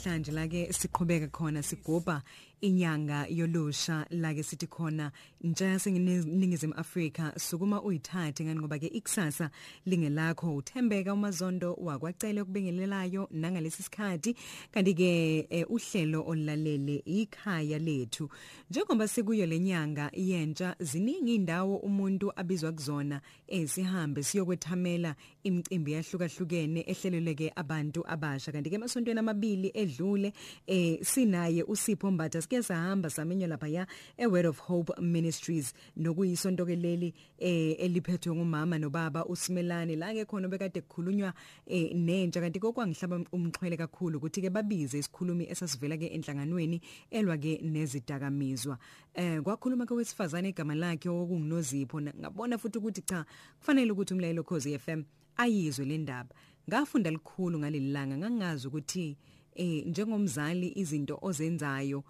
namhlanje la ke siqhubeka khona sigubha inyanga yolusha la ke sithi khona ntsha senginingizimu Afrika sukuma uyithathe ngani ngoba ke ikusasa lingelakho uthembeka umazondo wakwacela ukubingelelayo nangalesi sikhathi kanti ke eh, uhlelo olulalele ikhaya lethu. Njengoba sikuyo lenyanga yentsha ziningi indawo umuntu abizwa kuzona esihambe siyokwethamela imicimbi yahlukahlukene ehleleleke abantu abasha. Kanti ke emasontweni amabili edlule eh sinaye uSipho Mbatha sike sahamba samenywa lapha ya e Word of Hope Ministries. Nokuyisonto ke leli eh eliphethwe ngumama nobaba uSimelane. La ke khona bekade kukhulunywa eh nentsha. Kanti kokwangihlaba umxhwele kakhulu ukuthi ke babize isikhulumi esasivela ke enhlanganweni elwa ke nezidakamizwa. Eh kwakhuluma ke wesifazane igama lakhe okunginozipho ngabona futhi ukuthi cha kufanele ukuthi umlayelo Khosi FM ayizwe le ndaba. Ngafunda likhulu ngalelilanga ngangazi ukuthi eh njengomzali izinto ozenzayo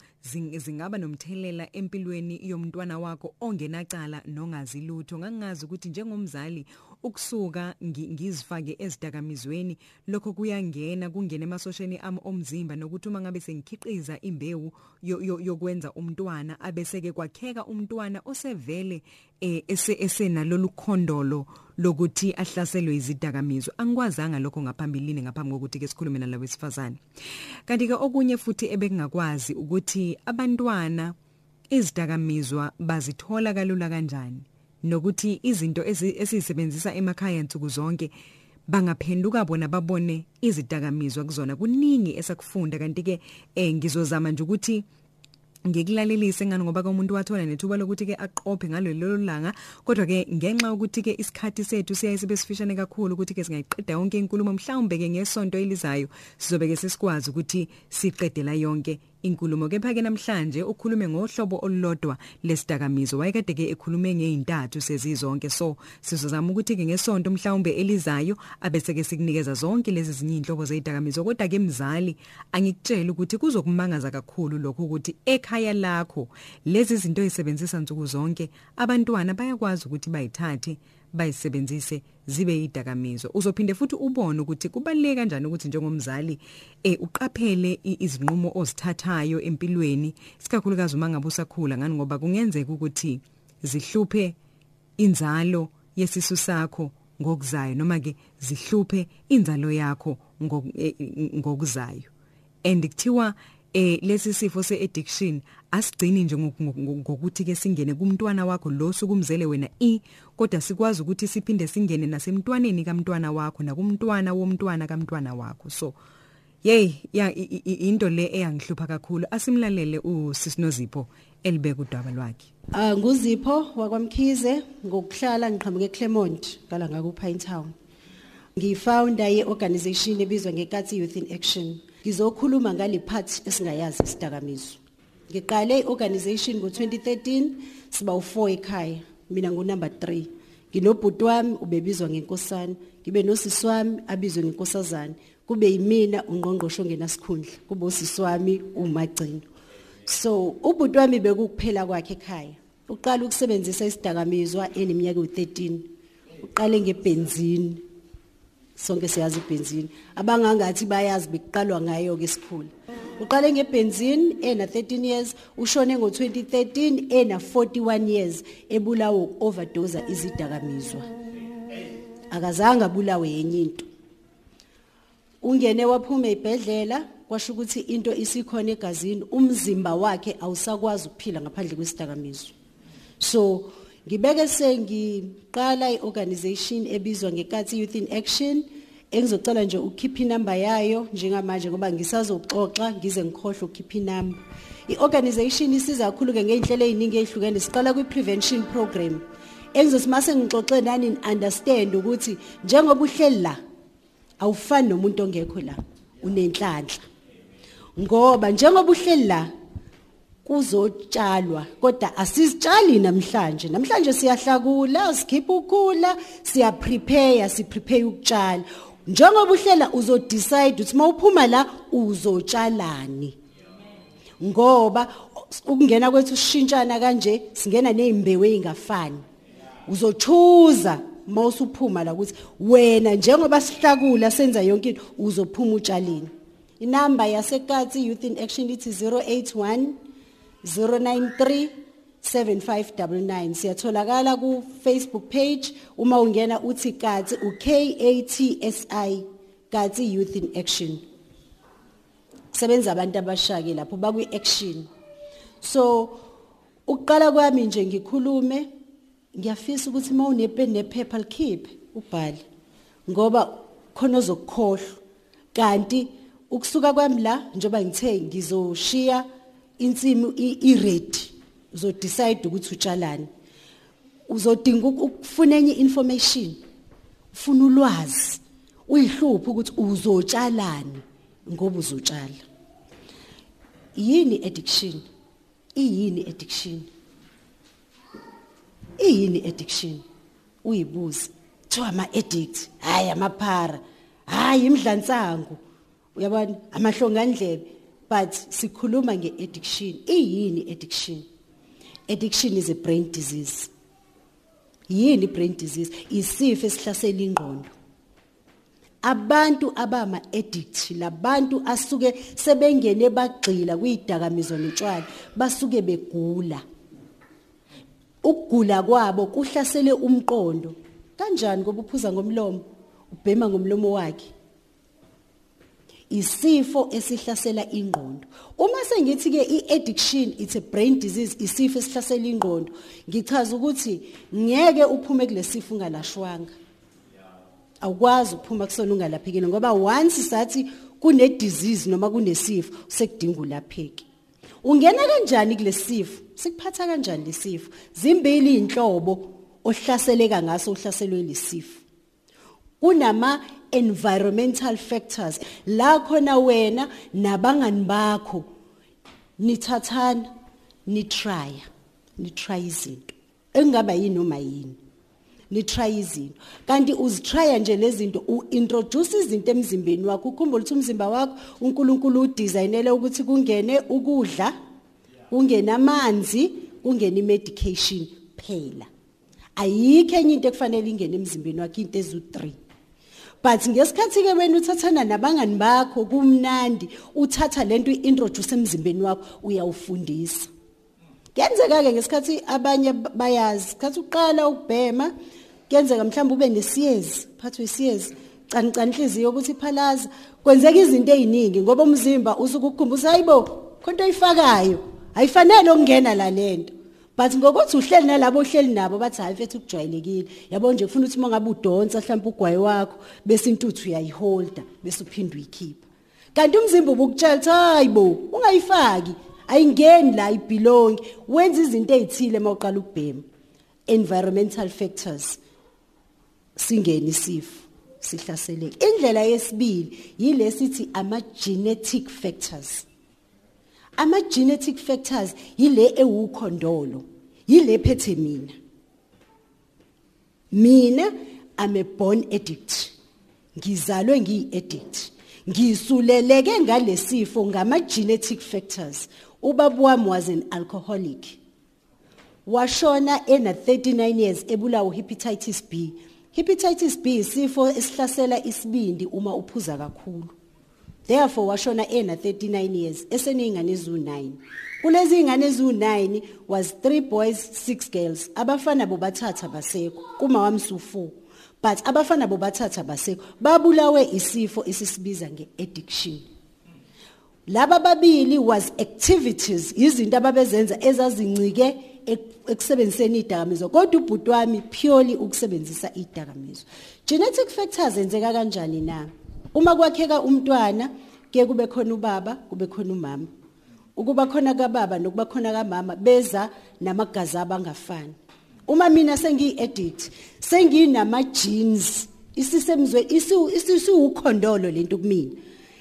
zingaba nomthelela empilweni yomntwana wakho ongenacala nongazi lutho. Ngangazi ukuthi njengomzali ukusuka ngizifake ezidakamizweni. Lokho kuyangena kungena emasosheni ami omzimba nokuthi uma ngabe sengikhiqiza imbewu yokwenza umntwana abeseke kwakheka umntwana osevele esenalolu khondolo lokuthi ahlaselwe izidakamizwa. Angikwazanga lokho ngaphambilini ngaphambi kokuthi ke sikhulume nalawe sifazane kanti ke okunye futhi ebengakwazi ukuthi abantwana izidakamizwa bazithola kalula kanjani? Nokuthi izinto esizisebenzisa emakhaya nsuku zonke bangaphenduka bona babone izidakamizwa kuzona. Kuningi esakufunda kanti ke eh ngizozama nje ukuthi ngikulalelise ngani ngoba komuntu wathola nethuba lokuthi ke aqophe ngalelo langa. Kodwa ke ngenxa ukuthi ke isikhathi sethu siyayisibe sifishane kakhulu ukuthi ke singayiqeda yonke inkulumo mhlawumbe ke ngesonto elizayo sizobe ke sesikwazi ukuthi siqedela yonke inkulumo kepha ke namhlanje ukhulume ngohlobo olulodwa lesidakamizo wayekade ke ekhulume ngeintathu sezizonke. So sizozama ukuthi ke ngesonto mhlawumbe elizayo abese ke sikunikeza zonke lezi zinye inhlobo zezidakamizo kodwa ke mzali angikutshela ukuthi kuzokumangaza kakhulu lokho ukuthi ekhaya lakho lezi zinto ezisebenzisa nsuku zonke abantwana bayakwazi ukuthi bayithathe bayisebenzise zibe idakamizo uzophinde futhi ubone ukuthi kubaleka kanjani ukuthi njengomzali eh uqaphele izinqumo ozithathayo empilweni. Sikakhulukazi uma ngabe usakhula ngani ngoba kungenzeka ukuthi zihluphe inzalo yesisu sakho ngokuzayo noma ke zihluphe inzalo yakho ngokuzayo. And kuthiwa eh lesi sifo seaddiction asigcini nje ngokuthi ke singene kumntwana wakho lo sukumzele wena i kodwa sikwazi ukuthi siphinde singene nasemntwaneni kamntwana wakho nakumntwana womntwana kamntwana wakho. So yey ya into le eyangihlupha kakhulu. Asimlalele uSisinozipho elibeka udaba lwakhe. Ah nguzipho wakwamkhize ngokuhlala ngiqhamuke eClermont ngala ngakupha in town. Ngifounder yeorganization ebizwa ngekati youth in action. Ngizokhuluma ngale part esingayazi isidakamizo ngiqale iorganization ngo2013 siba u4 ekhaya mina ngunumber 3 nginobhuti wami ubebizwa ngenkosana. Ngibe nosisi wami abizwe ngenkosazana. Kube yimina ungqongqosho ngenasikhundla kube usisi wami umagcino. So ubhuti wami bekukuphela kwakhe ekhaya. Uqala ukusebenzisa isidakamizwa eneminyaka u13 uqale ngebenzini sonke siyazi ibenzini abangangathi bayazi bekuqalwa ngayo ke isikhulu uqale ngebenzini ena 13 years ushone ngo2013 ena 41 years ebulawo overdose izidakamizwa. Akazange abulawe yenye into. Ungene waphuma ebhedlela kwasho ukuthi into isikhona egazini umzimba wakhe awusakwazi ukuphila ngaphandle kwesidakamizwa. So ngibeke sengiqala iorganization ebizwa ngekati youth in action. Engizocela nje ukhipha inamba yayo njengamanje ngoba ngisazoxoxa ngize ngikhohle ukhipha inamba iorganization isiza kakhulu ke ngeinhlelo eziningi ezihlukene siqala kwi prevention program engizosimase ngixoxe nani understand ukuthi njengoba uhleli la awufani nomuntu ongekho la unenhlanhla. Ngoba njengoba uhleli la kuzotshalwa kodwa asizitshali namhlanje. Namhlanje siyahlakula sikhipha ukhula siya prepare si prepare ukutshala. Njengoba uhlela uzo decide ukuthi mawuphuma la uzotshalani. Ngoba ukungena kwethu ushintshana kanje singena nezimbewu ezingafani uzochuza mawusuphuma la ukuthi wena njengoba sihlakula senza yonke into uzophuma utshaleni. Inamba yasekatsi youth in action ithi 081 093 7599 siyatholakala ku Facebook page. Uma ungena uthi katsi u K A T S I katsi youth in action. Sebenza abantu abashake lapho bakwi action so ukuqala kwami nje ngikhulume ngiyafisa ukuthi uma unepen nephepha likhiphe ubhale. Ngoba khona ozokukhohlwa. Kanti ukusuka kwami la njoba ngithe ngizoshiya insimi i-ready uzodecide ukuthi utshalani uzodinga ukufuna enye information ufuna ulwazi uyihlupha ukuthi uzotshalani ngoba uzotshala. Yini addiction? Iyini addiction? Iyini addiction? Uyibuza kuthiwa ama addict hayi amaphara hayi imidlansango uyabona? Amahlongandlebe. But sikhuluma ngeaddiction. Iyini addiction? Addiction is a brain disease. Yini brain disease? Isifo esihlasela ingqondo. Abantu abama addict labantu asuke sebengene bagxila kuyidakamizwa notshwala basuke begula. Ukugula kwabo kuhlasele umqondo. Kanjani? Ngoba uphuza ngomlomo ubhema ngomlomo wakhe. Isifo esihlasela ingqondo. Uma sengithi ke iaddiction it's a brain disease isifo esihlasela ingqondo ngichaza ukuthi ngeke uphume kulesifo ungalashwanga. Awukwazi ukuphuma kusona ungalaphekile ngoba once sathi kune disease noma kunesifo sekudinga ulapheke. Ungena kanjani kulesifo sikuphatha kanjani lesifo zimbili inhlobo ohlaseleka ngaso uhlaselwe lesifo kunama environmental factors. La khona wena nabangani bakho. Nithathana ni try ni try izinto. Engaba yini noma yini? Ni try izinto. Kanti uzitry nje lezi zinto uintroduce izinto emzimbeni wakho ukhumbula ukuthi umzimba wakho uNkulunkulu udesignele ukuthi kungene ukudla kungena amanzi kungena imedication phela. Ayikho enye into ekufanele ingene emzimbeni wakho into ezu3 but ngesikhathi ke wena uthathana nabangani bakho kumnandi uthatha lento uintroduce emzimbeni wakho uyawufundisa. Kuyenzeka ke ngesikhathi abanye bayazi sikhathi uqala ukubhema kuyenzeka mhlawumbe ube nesiyezi phathwe isiyezi canicani inhliziyo ukuthi iphalaza kwenzeka izinto eziningi ngoba umzimba usuke ukukhumbuza hayibo khonto oyifakayo ayifanele ukungena la lento but ngokuthi uhleli nalabo ohleli nabo bathi hayi mfethu kujwayelekile. Yabo nje ufuna ukuthi mangabe udonsa mhlawumbe ugwayi wakho bese intuthu uyayiholda bese uphinda uyikhipha. Kanti umzimba ubukutshela ukuthi hayibo ungayifaki ayingeni la ibelong wenza izinto ezithile mawuqala ukubhema. Environmental factors singena isifo sihlasele indlela yesibili yilesithi ama genetic factors. Ama genetic factors yile ewukhondolo yile phethe mina. Mina i'm a born addict. Ngizalwe ngiyi addict ngisuleleke ngalesifo ngama genetic factors. Ubaba wami was an alcoholic. Washona ena 39 years ebulawa hepatitis B. Hepatitis B isifo esihlasela isibindi uma uphuza kakhulu. Therefore washona ena 39 years eseningane ezu9 kulezi ingane ezu9 was 3 boys 6 girls. Abafana bobathatha basekho kuma wamsu4 but abafana bobathatha basekho babulawe isifo esisibiza ngeaddiction. Laba babili was activities izinto ababezenza ezazincike ekusebenziseni idakamizwa. Kodwa ubhuti wami purely ukusebenzisa idakamizwa. Genetic factors enzeka kanjani na? Uma kwakheka umntwana ke kube khona ubaba kube khona umama. Ukuba khona kababa nokuba khona kamama beza namagazi abangafani. Uma mina sengiyi-addict senginama genes isisemzwe isiwukhondolo lento kumina.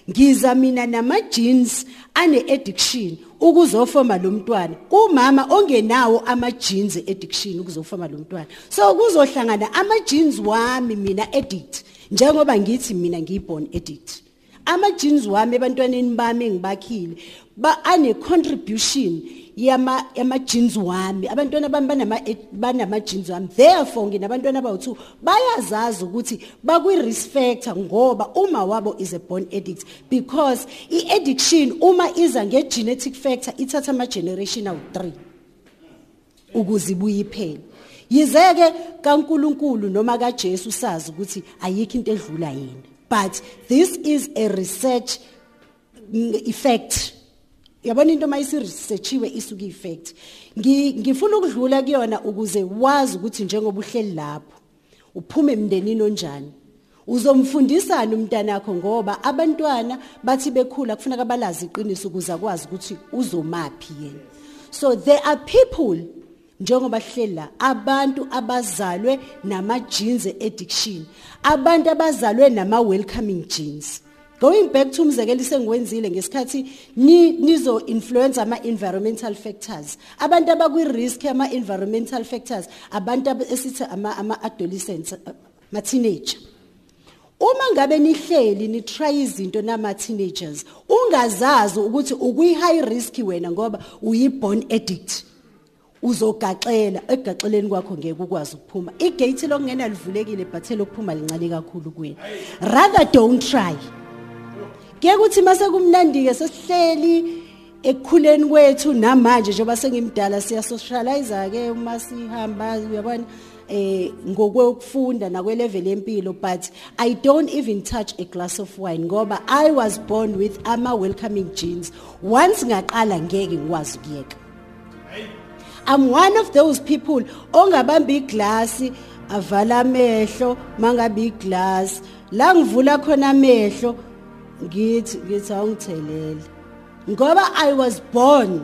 Ngiza mina nama genes ane addiction ukuzofoma lo mntwana. Kumama ongenawo ama genes addiction ukuzofoma lo mntwana. So kuzohlangana ama genes wami mina addict njengoba ngithi mina ngiyiborn addict ama genes wami ebantwaneni bami engibakhile ba ane contribution yama yama jeans wami. Abantwana bami banama banama jeans wami. Therefore nginabantwana abawu2 bayazazi ukuthi bakwi risk factor ngoba uma wabo is a born addict because i addiction uma iza nge genetic factor ithatha ama generation awu3 ukuze ibuye iphele. Yizeke kaNkuluNkulu noma kaJesu sazi ukuthi ayikho into edlula yena but this is a research effect. Yabona into mayisiresearchiwe isuka effect ngifuna ukudlula kuyona ukuze wazi ukuthi njengoba uhleli lapho uphume emndenini onjani. Uzomfundisana umntana wakho ngoba abantwana bathi bekhula kufuneka balazi iqiniso ukuze akwazi ukuthi uzomapi yena. So there are people njengoba sihleli la abantu abazalwe nama genes addiction abantu abazalwe nama welcoming genes. Going back to umzekelo sengiwenzile ngesikhathi nizo influence ama environmental factors. Abantu abakwi risk ama environmental factors abantu esithi ama ama adolescents ma teenager uma ngabe nihleli ni try izinto nama teenagers ungazazi ukuthi ukwi high risk wena ngoba uyi born addict. Uzogaxela egaxeleni kwakho ngeke ukwazi ukuphuma. Igate lokungena livulekile but elokuphuma lincane kakhulu kuwena. Rather don't try. Kuye kuthi mase kumnandike sesihleli ekukhuleni kwethu namanje njengoba sengimdala siya socialize ke uma sihamba uyabona? Eh ngokwekufunda nakwe level yempilo but i don't even touch a glass of wine ngoba i was born with ama welcoming genes. Once ngaqala ngeke ngikwazi ukuyeka. I'm one of those people. Ongabamba iglass avala amehlo mangabe iglass la ngivula khona amehlo ngithi ngithi awungithelele. Ngoba i was born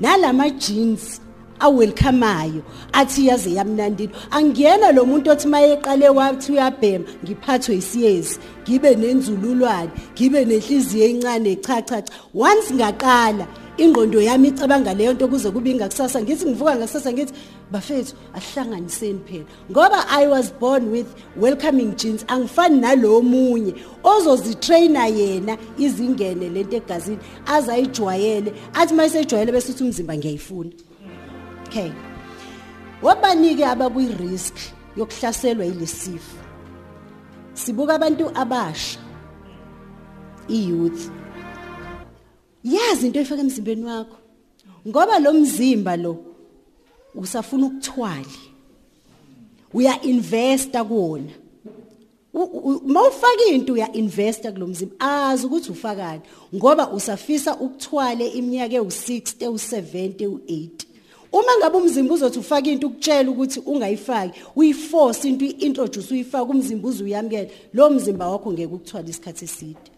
nalama jeans awelcomeayo athi yaze yamnandini angiyena lo muntu othi mayeqale wathi uyabhema ngiphathwe isiyezi ngibe nenzululwane ngibe nenhliziyo encane cha cha. Once ngaqala ingqondo yami icabanga leyo nto kuze kube ingakusasa ngithi ngivuka ngakusasa ngithi bafethu ahlanganiseni phela. Ngoba i was born with welcoming genes angifani nalomunye ozozitraina yena izingene lento egazini azayijwayele. Athi mayisejwayele bese uthi umzimba ngiyayifuna. Okay. Wabanike abakwi risk yokuhlaselwa yilesifo sibuka abantu abasha iyouth. Yazi into efaka emzimbeni wakho. Ngoba lo mzimba lo usafuna ukuthwali uya investa kuwona. Mawufaka into uya investa kulomzimba azi ukuthi ufakani. Ngoba usafisa ukuthwale iminyaka ewu60 ewu70 ewu80 uma ngabe umzimba uzothi ufaka into ukutshela ukuthi ungayifaki uyiforce into uintroduce uyifaka umzimba uzuyamkela lo mzimba wakho ngeke ukuthwala isikhathi eside.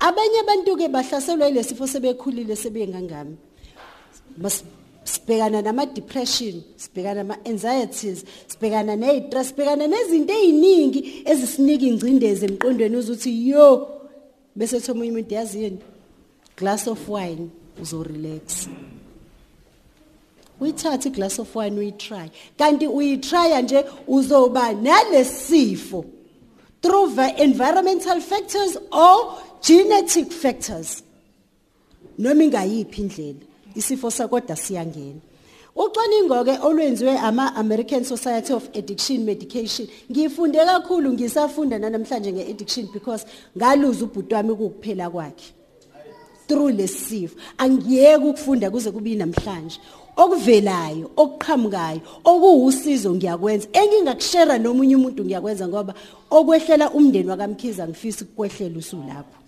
Abanye abantu ke bahlaselwa yilesifo sebekhulile sebengangami. Sibhekana nama depression sibhekana nama anxieties sibhekana ne stress sibhekana nezinto eziningi ezisinika ingcindezi emqondweni uzuthi yo bese thoma umuntu yazi yini glass of wine uzo relax uyithatha iglass of wine uyitry. Kanti uyitry nje uzoba nalesifo through environmental factors or genetic factors. Noma ingayiphi indlela isifo sakoda siyangena. Ucwaningo ke olwenziwe ama American Society of Addiction Medication ngifunde kakhulu ngisafunda namhlanje ngeaddiction because ngaluza ubhuti wami ukuphela kwakhe. Through lesifo angiyeke ukufunda kuze kube namhlanje. Okuvelayo okuqhamukayo okuwusizo ngiyakwenza. Engingakushare nomunye umuntu ngiyakwenza ngoba okwehlela umndeni wakamkhiza ngifisa ukukwehlela usulapho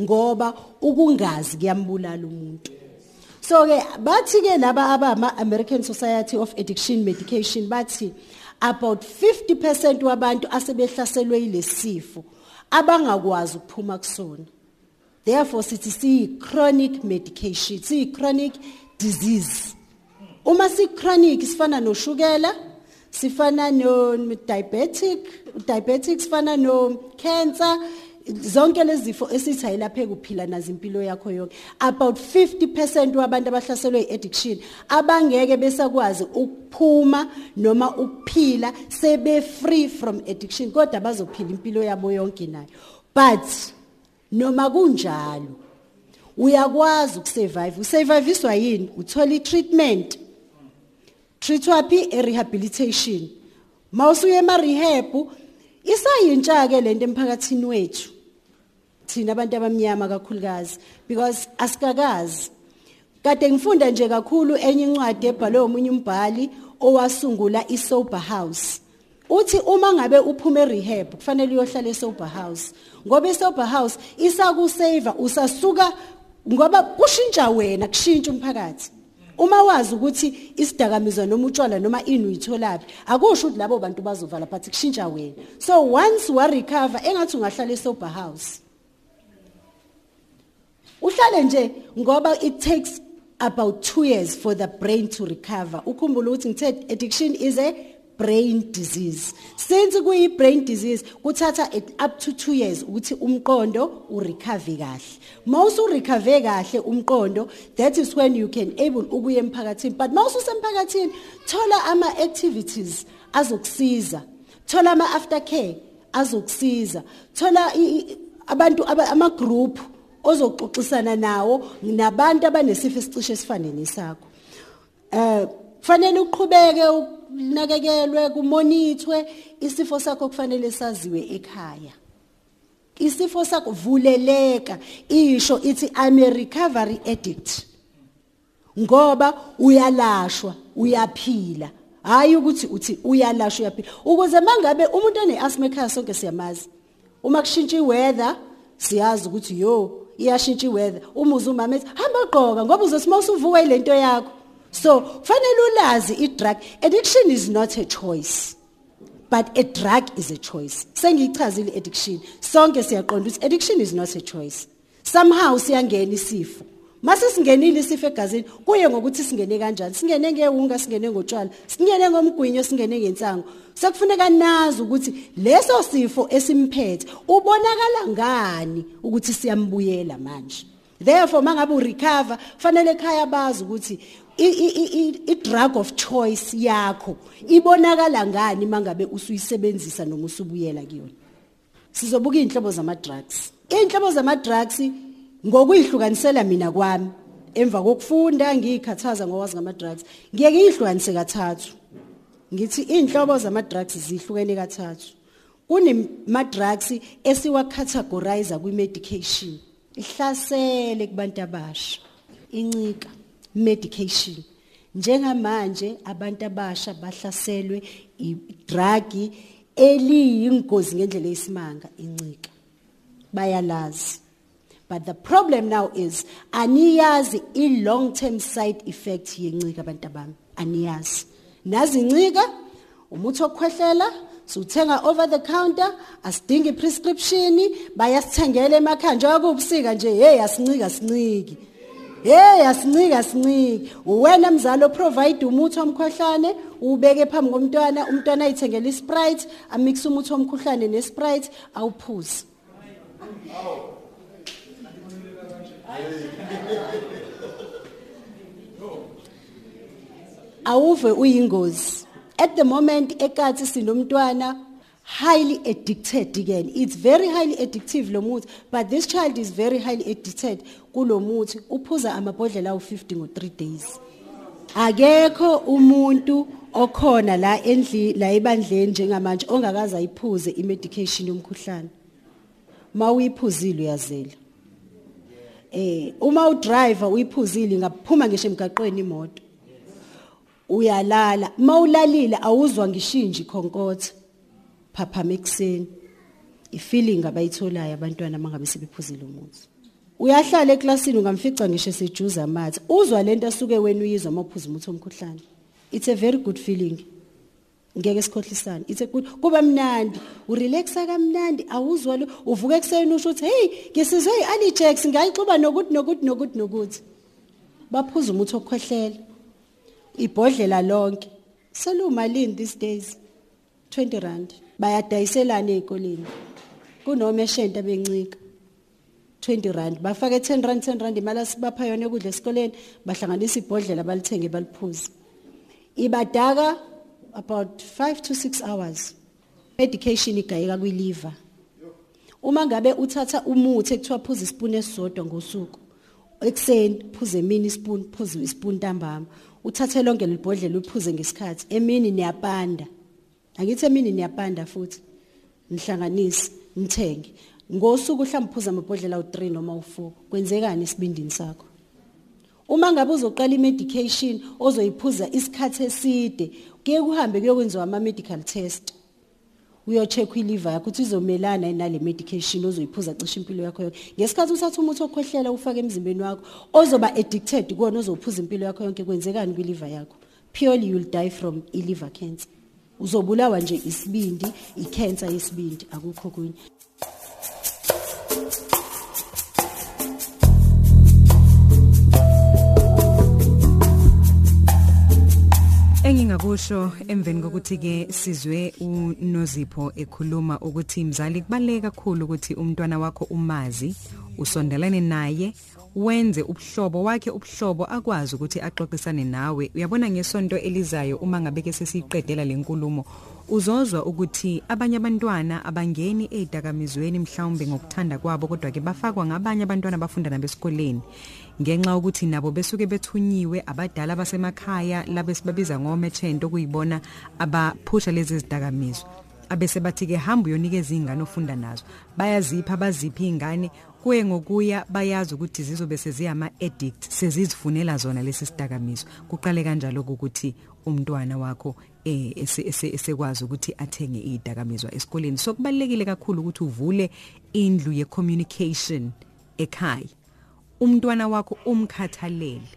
ngoba ukungazi kuyambulala umuntu. So ke bathi ke laba abama American Society of Addiction Medication bathi about 50% wabantu asebehlaselwe yilesifo abangakwazi ukuphuma kusona. Therefore sithi si chronic medication si chronic disease. Uma si chronic sifana noshukela sifana no diabetic diabetic sifana no cancer zonke lezi zifo esithi ayilapheki uphila nazo impilo yakho yonke. About 50% wabantu abahlaselwe iaddiction abangeke besakwazi ukuphuma noma ukuphila sebe free from addiction kodwa bazophila impilo yabo yonke nayo. But noma kunjalo uyakwazi ukusurvive. Usurviveiswa yini? Uthola i-treatment. Treatwa phi? E-rehabilitation. Mawusuye ema-rehab isayintsha ke lento emphakathini wethu. Thina abantu abamnyama kakhulukazi because asikakazi. Kade ngifunda nje kakhulu enye incwadi ebhalwe umunye umbhali owasungula isober house. Uthi uma ngabe uphuma erehab kufanele uyohlala esober house ngoba isober house isakusave usasuka ngoba kushintsha wena kushintsha umphakathi. Uma wazi ukuthi isidakamizwa noma utshwala noma ini uyitholaphi akusho ukuthi labo bantu bazovala but kushintsha wena. So once wa recover engathi ungahlala esober house uhlale nje ngoba it takes about 2 years for the brain to recover. Ukhumbula ukuthi ngithe addiction is a brain disease. Since kuyi brain disease kuthatha up to 2 years ukuthi umqondo urecover kahle. Mawusu recover kahle umqondo that is when you can able ukuya emphakathini. But mawusu semphakathini thola ama activities azokusiza. Thola ama aftercare azokusiza. Thola abantu ama group ozoxoxisana nawo nabantu abanesifo esicishe esifane nesakho eh kufanele uqhubeke unakekelwe kumonithwe isifo sakho kufanele saziwe ekhaya. Isifo sakho vuleleka isho ithi i'm a recovery addict. Ngoba uyalashwa uyaphila. Hayi ukuthi uthi uyalashwa uyaphila. Ukuze mangabe umuntu one asthma ekhaya sonke siyamazi uma kushintsha iweather siyazi ukuthi yo iyashintsha iweather. Umuzi umama ethi hamba ugqoka ngoba uzosima usuvuka ilento yakho. So kufanele ulazi idrug addiction is not a choice but a drug is a choice. Sengiyichazile addiction sonke siyaqonda ukuthi addiction is not a choice. Somehow siyangena isifo. Mase singenile isifo egazini kuye ngokuthi singene kanjani? Singene ngewunga singene ngotshwala singene ngomgwinyo singene ngensango sekufuneka nazi ukuthi leso sifo esimphethe ubonakala ngani ukuthi siyambuyela manje. Therefore mangabe urecover fanele ekhaya bazi ukuthi i drug of choice yakho ibonakala ngani mangabe usuyisebenzisa noma usubuyela kuyona. Sizobuka inhlobo zama drugs inhlobo zama drugs ngokuyihlukanisela mina kwami emva kokufunda ngiyikhathaza ngokwazi ngama drugs ngiyeke ngiyihlukanise kathathu. Ngithi inhlobo zama drugs zihlukene kathathu. Kunema drugs esiwa categorize kwi medication ihlasele kubantu abasha incika medication njengamanje abantu abasha bahlaselwe idrug eliyingozi ngendlela yesimanga incika. Bayalazi. But the problem now is aniyazi i long term side effect yencika abantu abami. Aniyazi. Nazi incika umuthi wokukhwehlela siwuthenga over the counter asidingi prescription bayasithengela emakhaya njengoba kubusika nje. Hey asincika sinciki hey asincika sinciki uwena mzali oprovide umuthi womkhohlane ubeke phambi komntwana umntwana ayithengela isprite amix umuthi womkhohlane nesprite awuphuze. Awuve uyingozi. At the moment ekathi sinomntwana highly addicted again. It's very highly addictive lo muthi but this child is very highly addicted kulo muthi. Uphuza amabhodlela awu50 ngo 3 days. Akekho umuntu okhona la endli la ebandleni njengamanje ongakaza ayiphuze imedication yomkhuhlane. Mawuyiphuzile uyazela. Eh uma udriver uyiphuzile ngaphuma ngisho emgaqweni imoto. Uyalala. Mawulalile awuzwa ngishinji khonkotha phaphama ekseni ifeeling abayitholayo abantwana mangabe sebephuzile umuthi uyahlala eklasini ungamfica ngisho sejuza amathe. Uzwa lento asuke wena uyizwa mawuphuza umuthi omkhuhlane it's a very good feeling. Ngeke sikhohlisane it's a good kuba mnandi. Urelaxa kamnandi awuzwa lo uvuka ekseni usho ukuthi hey ngisizwe iallergex ngayixuba nokuthi nokuthi nokuthi nokuthi. Baphuza umuthi okukhwehlela ibhodlela lonke. Selumalini these days? 20 rand. Bayadayiselana ezikoleni kunoma eshenta bencika. 20 rand. Bafaka 10 rand 10 rand. Imali asibapha yona ekudla esikoleni. Bahlanganisa ibhodlela balithenge baliphuza ibadaka about 5 to 6 hours. Medication igayeka kwi liver uma ngabe uthatha umuthi ekuthiwa phuza ispoon esodwa ngosuku ekseni phuze mini spoon phuze ispoon ntambama. Uthathe lonke libhodlela uphuze ngesikhathi. Emini niyapanda. Angithi emini niyapanda futhi. Nihlanganise nithenge. Ngosuku mhlawumbe uphuza amabhodlela u3 noma u4 kwenzekani esibindini sakho? Uma ngabe uzoqala imedication ozoyiphuza isikhathi eside kuye kuhambe kuyokwenziwa ama medical test. Uyocheck iliver yakho ukuthi izomelana nale medication ozoyiphuza cishe impilo yakho yonke. Ngesikhathi uthatha umuthi okhohlela ufake emzimbeni wakho ozoba addicted kuwona ozophuza impilo yakho yonke kwenzekani kwiliver yakho? Purely you'll die from iliver cancer. Uzobulawa nje isibindi icancer yesibindi akukho kunye engingakusho emveni kokuthi ke sizwe uNozipho ekhuluma ukuthi mzali kubaleke kakhulu ukuthi umntwana wakho umazi usondelane naye wenze ubuhlobo wakhe ubuhlobo akwazi ukuthi axoxisane nawe. Uyabona ngesonto elizayo uma ngabe ke sesiqedela lenkulumo uzozwa ukuthi abanye abantwana abangeni ezidakamizweni mhlawumbe ngokuthanda kwabo kodwa ke bafakwa ngabanye abantwana abafunda nabesikoleni ngenxa ukuthi nabo besuke bethunyiwe abadala basemakhaya labe sibabiza ngomerchant okuyibona abaphusha lezi zidakamizwa. Abese bathi ke hamba uyonikeza izingane ofunda nazo. Bayazipha baziphi izingane kuye ngokuya bayazi ukuthi zizobe seziyama addict sezizifunela zona lesi sidakamizwa. Kuqale kanjalo ukuthi umntwana wakho eh esekwazi ukuthi athenge idakamizwa esikoleni. So kubalekile kakhulu ukuthi uvule indlu ye communication ekhaya. Umntwana wakho umkhathalele.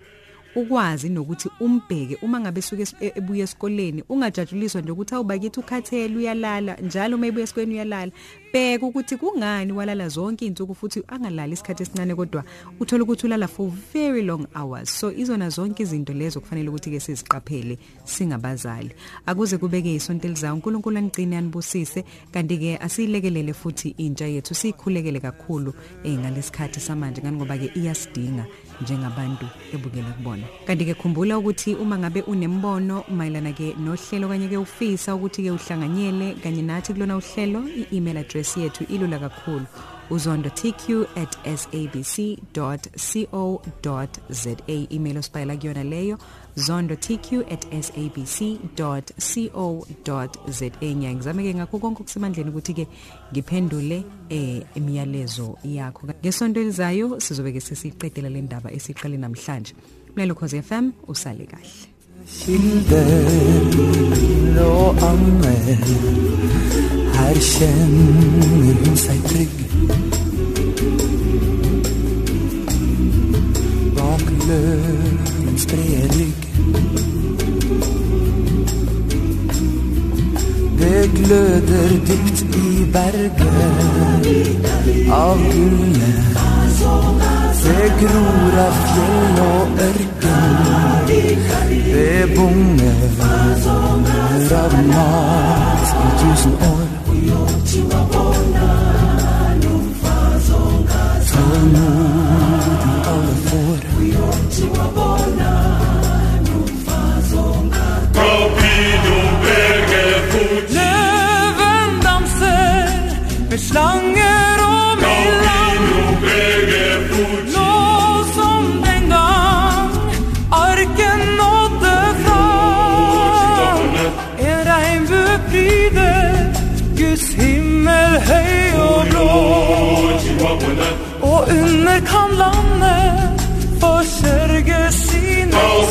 Ukwazi nokuthi umbheke uma ngabe suke e-, ebuya esikoleni ungajajuliswa nje ukuthi awubakithi ukhathele uyalala. Njalo uma ebuya esikoleni uyalala bheka ukuthi kungani walala zonke izinsuku futhi angalali isikhathi esincane kodwa uthola ukuthi ulala for very long hours. So izona zonke izinto lezo kufanele ukuthi ke siziqaphele singabazali. Akuze kubeke isonto elizayo uNkulunkulu anigcine anibusise kanti ke asilekelele futhi intsha yethu sikhulekele kakhulu eh ngalesikhathi samanje. Ngani? Ngoba ke iyasidinga njengabantu ebukela kubona. Kanti ke khumbula ukuthi uma ngabe unembono mayelana ke nohlelo kanye ke ufisa ukuthi ke uhlanganyele kanye nathi kulona uhlelo i-email address yethu ilula kakhulu. Uzondo tq@sabc.co.za email osipayela kuyona leyo zondo.tq@sabc.co.za ngiyangizame ke ngakho konke okusemandleni ukuthi ke ngiphendule eh imiyalezo yakho. Ngesonto elizayo sizobe ke sesiqedela le ndaba esiqale namhlanje. Mlelo Khosi FM usale kahle. Hilde og Anne Her kjenner hun seg trygg Bak løvens brede rygg Det gløder dypt i berget. Av gullet. Det gror av fjell og ørken. Det bunger av mat i tusen år. Tålmodig Under kan landet forsørge sine. Små